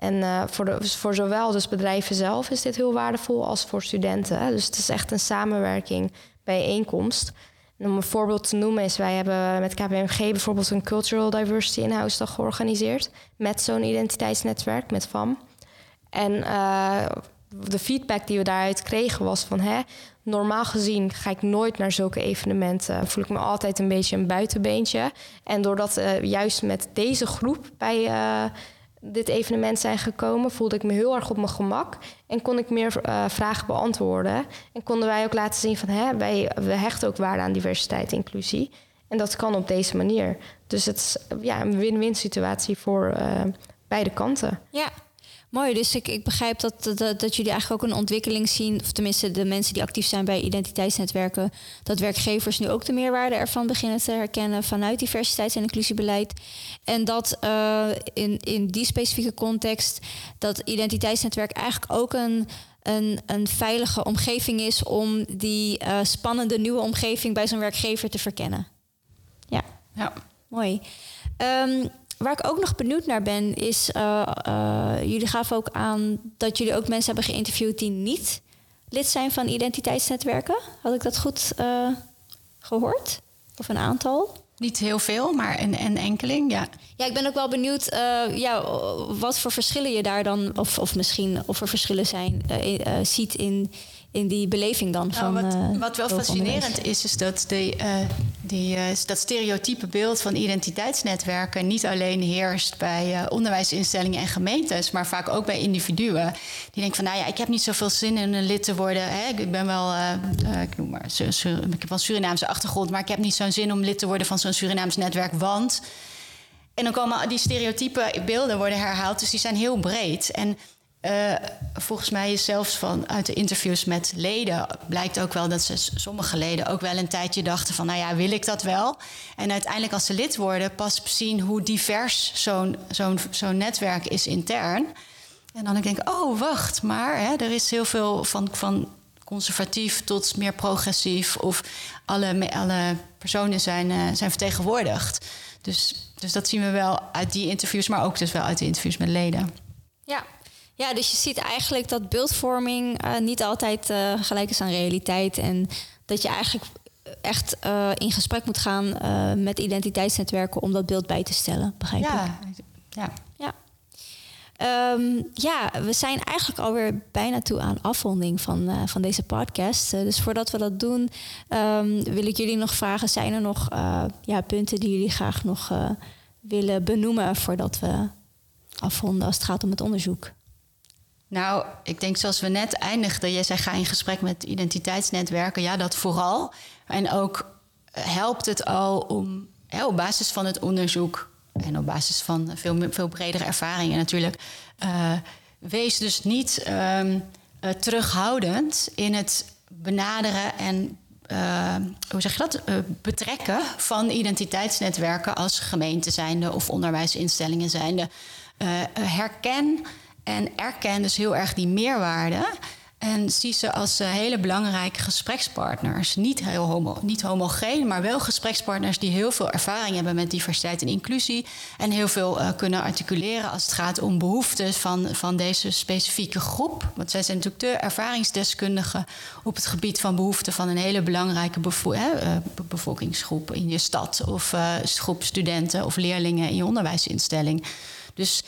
En uh, voor, de, voor zowel dus bedrijven zelf is dit heel waardevol als voor studenten. Dus het is echt een samenwerking, bijeenkomst. En om een voorbeeld te noemen is, wij hebben met KPMG bijvoorbeeld een Cultural Diversity in-house dag georganiseerd. Met zo'n identiteitsnetwerk, met FAM. En uh, de feedback die we daaruit kregen was van... Hè, normaal gezien ga ik nooit naar zulke evenementen. Voel ik me altijd een beetje een buitenbeentje. En doordat uh, juist met deze groep bij dit evenement zijn gekomen... voelde ik me heel erg op mijn gemak. En kon ik meer uh, vragen beantwoorden. En konden wij ook laten zien van... Hè, wij we hechten ook waarde aan diversiteit en inclusie. En dat kan op deze manier. Dus het is ja, een win-win situatie voor beide kanten. Ja, Mooi, dus ik, ik begrijp dat, dat, dat jullie eigenlijk ook een ontwikkeling zien, of tenminste de mensen die actief zijn bij identiteitsnetwerken, dat werkgevers nu ook de meerwaarde ervan beginnen te herkennen vanuit diversiteits- en inclusiebeleid. En dat uh, in, in die specifieke context dat identiteitsnetwerk eigenlijk ook een, een, een veilige omgeving is om die uh, spannende nieuwe omgeving bij zo'n werkgever te verkennen. Ja, ja. mooi. Um, waar ik ook nog benieuwd naar ben, is... Uh, uh, jullie gaven ook aan dat jullie ook mensen hebben geïnterviewd... die niet lid zijn van identiteitsnetwerken. Had ik dat goed uh, gehoord? Of een aantal? Niet heel veel, maar een, een enkeling, ja. Ja, ik ben ook wel benieuwd ja, wat voor verschillen je daar dan... of, of misschien of er verschillen zijn, ziet in in die beleving dan nou, van. Wat, wat wel fascinerend is, is dat de, uh, die, uh, dat stereotype beeld van identiteitsnetwerken niet alleen heerst bij onderwijsinstellingen en gemeentes, maar vaak ook bij individuen. Die denken van, nou ja, ik heb niet zoveel zin in een lid te worden. Hè? Ik ben wel, ik noem maar, ik heb wel een Surinaamse achtergrond, maar ik heb niet zo'n zin om lid te worden van zo'n Surinaams netwerk, want. En dan komen die stereotype beelden worden herhaald, dus die zijn heel breed. En uh, volgens mij is zelfs van uit de interviews met leden blijkt ook wel dat ze sommige leden ook wel een tijdje dachten van nou ja, wil ik dat wel? En uiteindelijk als ze lid worden, pas zien hoe divers zo'n zo'n zo'n netwerk is intern. En dan denk ik, oh wacht, maar hè, er is heel veel van, van conservatief tot meer progressief of alle, alle personen zijn, uh, zijn vertegenwoordigd. Dus, dus dat zien we wel uit die interviews, maar ook dus wel uit de interviews met leden. Ja, Ja, dus je ziet eigenlijk dat beeldvorming uh, niet altijd uh, gelijk is aan realiteit. En dat je eigenlijk echt uh, in gesprek moet gaan met identiteitsnetwerken om dat beeld bij te stellen. Begrijp ja, Ja. ja. Um, ja, we zijn eigenlijk alweer bijna toe aan afronding van, van deze podcast. dus voordat we dat doen, um, wil ik jullie nog vragen: zijn er nog ja, punten die jullie graag nog willen benoemen voordat we afronden als het gaat om het onderzoek? Nou, ik denk zoals we net eindigden. Jij zei ga in gesprek met identiteitsnetwerken. Ja, dat vooral. En ook eh, helpt het al om op basis van het onderzoek en op basis van veel, veel bredere ervaringen natuurlijk. Uh, wees dus niet um, uh, terughoudend in het benaderen en hoe zeg je dat? Betrekken van identiteitsnetwerken als gemeente zijnde of onderwijsinstellingen zijnde. Herken en erken dus heel erg die meerwaarde. En zie ze als uh, hele belangrijke gesprekspartners. Niet, heel homo, niet homogeen, maar wel gesprekspartners die heel veel ervaring hebben met diversiteit en inclusie. En heel veel uh, kunnen articuleren als het gaat om behoeften van, van deze specifieke groep. Want zij zijn natuurlijk de ervaringsdeskundigen op het gebied van behoeften van een hele belangrijke uh, bevolkingsgroep in je stad. Of groep studenten of leerlingen in je onderwijsinstelling. Dus.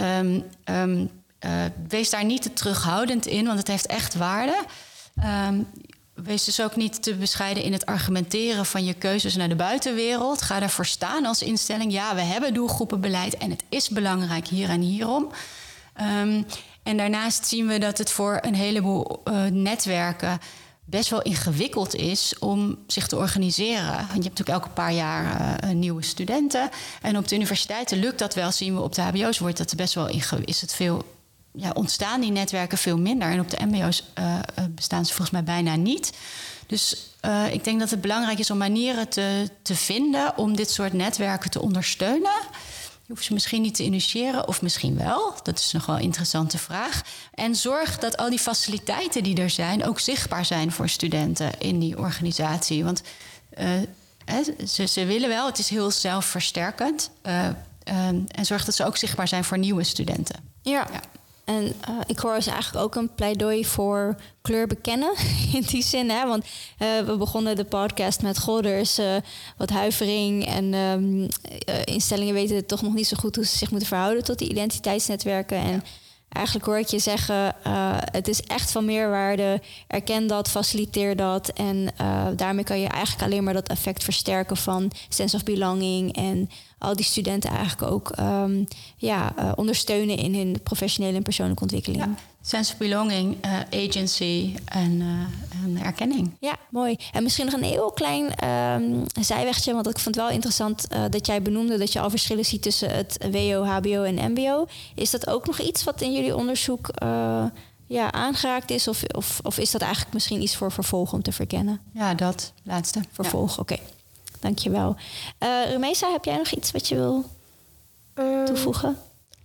Um, um, uh, wees daar niet te terughoudend in, want het heeft echt waarde. Um, wees dus ook niet te bescheiden in het argumenteren van je keuzes naar de buitenwereld. Ga ervoor staan als instelling. Ja, we hebben doelgroepenbeleid en het is belangrijk hier en hierom. En daarnaast zien we dat het voor een heleboel uh, netwerken best wel ingewikkeld is om zich te organiseren. Want je hebt natuurlijk elke paar jaar uh, nieuwe studenten. En op de universiteiten lukt dat wel, zien we op de HBO's wordt dat best wel is het veel ja, ontstaan die netwerken veel minder. En op de MBO's eh, eh, bestaan ze volgens mij bijna niet. Dus ik denk dat het belangrijk is om manieren te, te vinden om dit soort netwerken te ondersteunen. Je hoeft ze misschien niet te initiëren, of misschien wel. Dat is nog wel een interessante vraag. En zorg dat al die faciliteiten die er zijn ook zichtbaar zijn voor studenten in die organisatie. Want uh, ze, ze, willen wel, het is heel zelfversterkend. Uh, en zorg dat ze ook zichtbaar zijn voor nieuwe studenten. ja. ja. En uh, ik hoor dus eigenlijk ook een pleidooi voor kleur bekennen. In die zin, hè? want uh, we begonnen de podcast met Godders, uh, wat huivering. En um, instellingen weten toch nog niet zo goed hoe ze zich moeten verhouden tot die identiteitsnetwerken. En eigenlijk hoor ik je zeggen, het is echt van meerwaarde. Erken dat, faciliteer dat. En daarmee kan je eigenlijk alleen maar dat effect versterken van sense of belonging en al die studenten eigenlijk ook um, ja, uh, ondersteunen in hun professionele en persoonlijke ontwikkeling. Sense of belonging, uh, agency en, uh, en, erkenning. Ja, mooi. En misschien nog een heel klein um, zijwegje, want ik vond het wel interessant dat jij benoemde dat je al verschillen ziet tussen het WO, HBO en MBO. Is dat ook nog iets wat in jullie onderzoek ja, aangeraakt is? Of, of, of is dat eigenlijk misschien iets voor vervolg om te verkennen? Ja, dat laatste. Vervolg, ja. oké. Dankjewel. Uh, Rumesa, heb jij nog iets wat je wil um, toevoegen?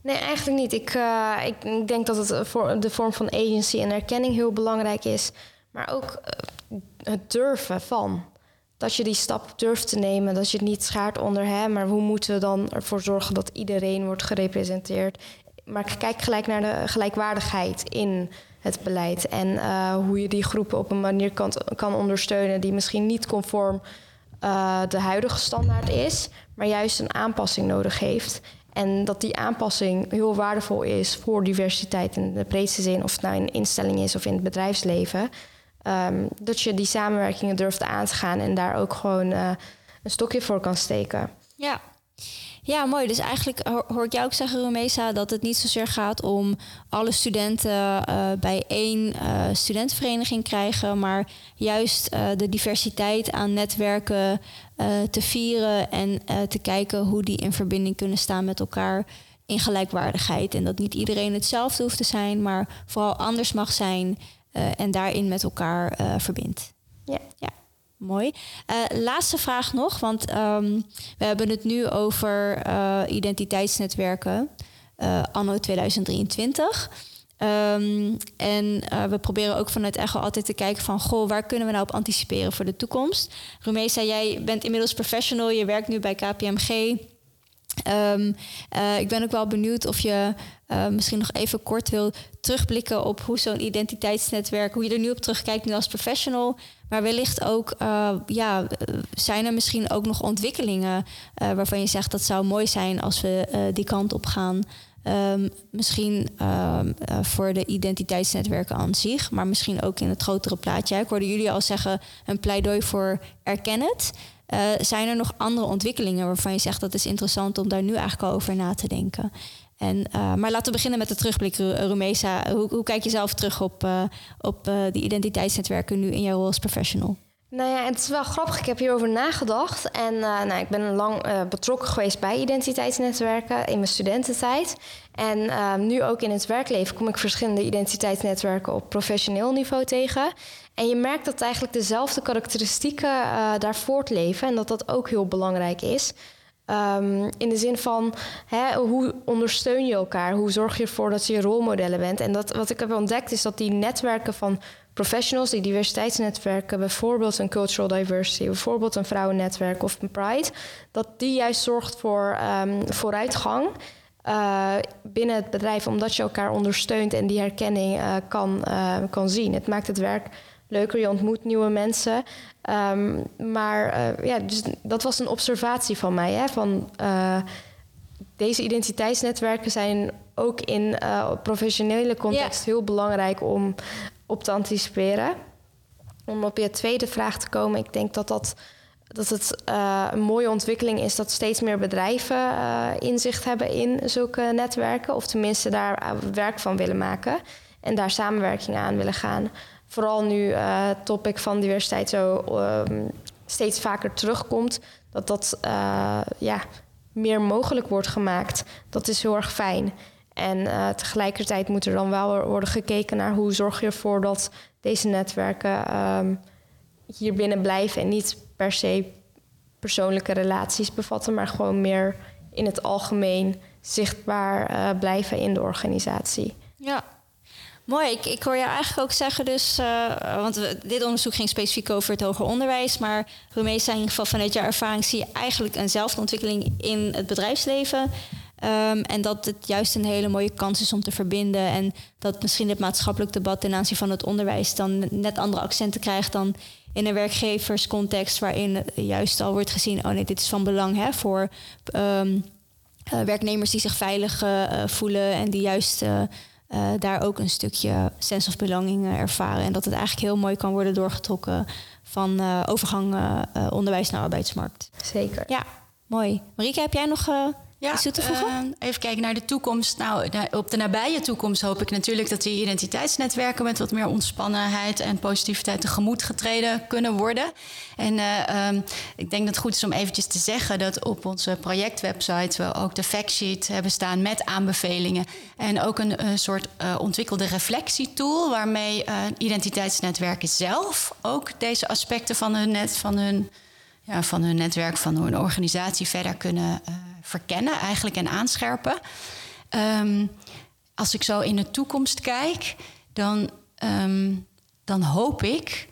Nee, eigenlijk niet. Ik, uh, ik, ik, denk dat het voor de vorm van agency en erkenning heel belangrijk is. Maar ook uh, het durven van. Dat je die stap durft te nemen. Dat je het niet schaart onder hem. Maar hoe moeten we dan ervoor zorgen dat iedereen wordt gerepresenteerd? Maar kijk gelijk naar de gelijkwaardigheid in het beleid. En hoe je die groepen op een manier kan, kan ondersteunen die misschien niet conform de huidige standaard is, maar juist een aanpassing nodig heeft. En dat die aanpassing heel waardevol is voor diversiteit in de breedste zin, of het nou in een instelling is of in het bedrijfsleven. Um, dat je die samenwerkingen durft aan te gaan en daar ook gewoon uh, een stokje voor kan steken. Ja, ja, mooi. Dus eigenlijk hoor ik jou ook zeggen, Rumesa, dat het niet zozeer gaat om alle studenten uh, bij één uh, studentenvereniging krijgen, maar juist uh, de diversiteit aan netwerken te vieren en te kijken hoe die in verbinding kunnen staan met elkaar in gelijkwaardigheid. En dat niet iedereen hetzelfde hoeft te zijn, maar vooral anders mag zijn en daarin met elkaar verbindt. Ja. ja. Mooi. Uh, laatste vraag nog, want um, we hebben het nu over uh, identiteitsnetwerken uh, anno 2023. Um, en we proberen ook vanuit Echo altijd te kijken van... goh, waar kunnen we nou op anticiperen voor de toekomst? Rumesa, jij bent inmiddels professional, je werkt nu bij KPMG... Ehm, eh, ik ben ook wel benieuwd of je misschien nog even kort wil terugblikken op hoe zo'n identiteitsnetwerk, hoe je er nu op terugkijkt nu als professional. Maar wellicht ook, uh, ja, zijn er misschien ook nog ontwikkelingen waarvan je zegt dat zou mooi zijn als we die kant op gaan. Um, misschien um, voor de identiteitsnetwerken aan zich, maar misschien ook in het grotere plaatje. Ik hoorde jullie al zeggen een pleidooi voor erken het. Zijn er nog andere ontwikkelingen waarvan je zegt dat is interessant om daar nu eigenlijk al over na te denken? En, uh, maar laten we beginnen met de terugblik, Rumesa. Hoe, hoe kijk je zelf terug op, uh, op die identiteitsnetwerken nu in jouw rol als professional? Nou ja, het is wel grappig. Ik heb hierover nagedacht. En nou, ik ben lang betrokken geweest bij identiteitsnetwerken in mijn studententijd. En nu ook in het werkleven kom ik verschillende identiteitsnetwerken op professioneel niveau tegen. En je merkt dat eigenlijk dezelfde karakteristieken daar voortleven. En dat dat ook heel belangrijk is. Um, in de zin van hè, hoe ondersteun je elkaar? Hoe zorg je ervoor dat je rolmodellen bent? En dat, wat ik heb ontdekt is dat die netwerken van professionals, die diversiteitsnetwerken, bijvoorbeeld een cultural diversity, bijvoorbeeld een vrouwennetwerk of een Pride, dat die juist zorgt voor um, vooruitgang. Uh, binnen het bedrijf, omdat je elkaar ondersteunt en die herkenning uh, kan, uh, kan zien. Het maakt het werk leuker, je ontmoet nieuwe mensen. Um, maar ja, dus dat was een observatie van mij. Hè, van, deze identiteitsnetwerken zijn ook in professionele context yeah. heel belangrijk om op te anticiperen. Om op je tweede vraag te komen, ik denk dat, dat, dat het uh, een mooie ontwikkeling is dat steeds meer bedrijven uh, inzicht hebben in zulke netwerken, of tenminste daar eh, werk van willen maken en daar samenwerking aan willen gaan. Vooral nu het topic van diversiteit zo um, steeds vaker terugkomt, dat dat ja, meer mogelijk wordt gemaakt. Dat is heel erg fijn. En uh, tegelijkertijd moet er dan wel worden gekeken naar hoe zorg je ervoor dat deze netwerken um, hier binnen blijven en niet per se persoonlijke relaties bevatten, maar gewoon meer in het algemeen zichtbaar blijven in de organisatie. Ja, Mooi, ik, ik hoor jou eigenlijk ook zeggen, dus, uh, want dit onderzoek ging specifiek over het hoger onderwijs, maar Romees in ieder geval vanuit jouw ervaring zie je eigenlijk eenzelfde ontwikkeling in het bedrijfsleven. Um, en dat het juist een hele mooie kans is om te verbinden. En dat misschien het maatschappelijk debat ten aanzien van het onderwijs dan net andere accenten krijgt dan in een werkgeverscontext, waarin juist al wordt gezien: oh nee, dit is van belang hè, voor um, uh, werknemers die zich veilig uh, voelen en die juist daar ook een stukje sense of belonging ervaren. En dat het eigenlijk heel mooi kan worden doorgetrokken van overgang onderwijs naar arbeidsmarkt. Zeker. Ja, mooi. Marieke, heb jij nog ja, uh, even kijken naar de toekomst. Nou, op de nabije toekomst hoop ik natuurlijk dat die identiteitsnetwerken met wat meer ontspannenheid en positiviteit tegemoet getreden kunnen worden. En uh, um, ik denk dat het goed is om eventjes te zeggen dat op onze projectwebsite we ook de factsheet hebben staan met aanbevelingen. En ook een, een soort uh, ontwikkelde reflectietool waarmee identiteitsnetwerken zelf ook deze aspecten van hun net, van hun ja, van hun netwerk, van hun organisatie verder kunnen uh, verkennen eigenlijk en aanscherpen. Um, als ik zo in de toekomst kijk, dan, um, dan hoop ik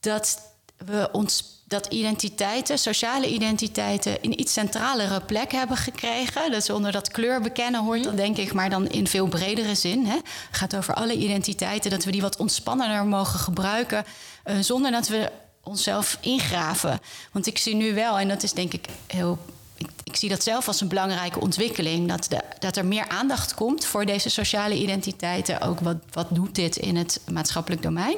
dat we ons dat identiteiten, sociale identiteiten, in iets centralere plek hebben gekregen. Dus onder dat kleur bekennen hoort dat denk ik, maar dan in veel bredere zin. Hè. Het gaat over alle identiteiten, dat we die wat ontspannender mogen gebruiken, uh, zonder dat we onszelf ingraven. Want ik zie nu wel, en dat is denk ik heel. Ik, ik zie dat zelf als een belangrijke ontwikkeling. Dat, de, dat er meer aandacht komt voor deze sociale identiteiten. Ook wat, wat doet dit in het maatschappelijk domein?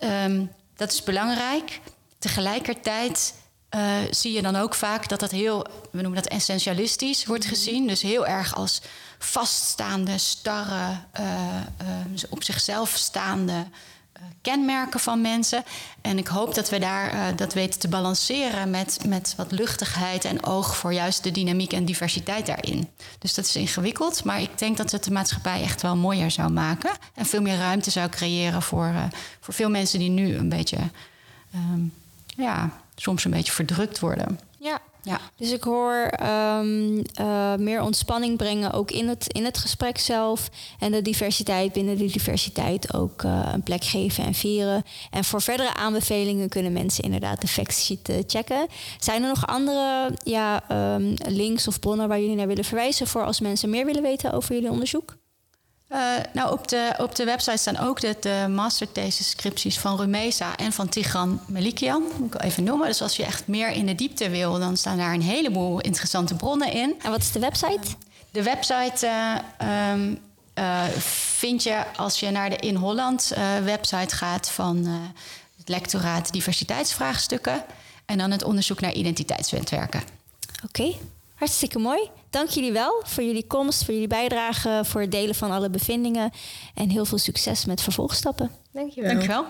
Um, dat is belangrijk. Tegelijkertijd uh, zie je dan ook vaak dat dat heel, we noemen dat essentialistisch, wordt mhm. gezien. Dus heel erg als vaststaande, starre, uh, uh, op zichzelf staande kenmerken van mensen. En ik hoop dat we daar uh, dat weten te balanceren met, met wat luchtigheid en oog voor juist de dynamiek en diversiteit daarin. Dus dat is ingewikkeld, maar ik denk dat het de maatschappij echt wel mooier zou maken. En veel meer ruimte zou creëren voor, uh, voor veel mensen die nu een beetje, um, ja, soms een beetje verdrukt worden. Ja, Ja. Dus ik hoor ehm, eh, meer ontspanning brengen, ook in het, in het gesprek zelf. En de diversiteit binnen de diversiteit ook eh, een plek geven en vieren. En voor verdere aanbevelingen kunnen mensen inderdaad de factsheet uh, checken. Zijn er nog andere ja, um, links of bronnen waar jullie naar willen verwijzen voor als mensen meer willen weten over jullie onderzoek? Uh, nou, op de, op de website staan ook de, de masterthesis scripties van Rumeza en van Tigran Melikian. Moet ik even noemen. Dus als je echt meer in de diepte wil, dan staan daar een heleboel interessante bronnen in. En wat is de website? De website uh, um, uh, vind je als je naar de In Holland website gaat van het lectoraat diversiteitsvraagstukken. En dan het onderzoek naar identiteitsnetwerken. Oké, okay. hartstikke mooi. Dank jullie wel voor jullie komst, voor jullie bijdrage, voor het delen van alle bevindingen. En heel veel succes met vervolgstappen. Dankjewel. Dankjewel.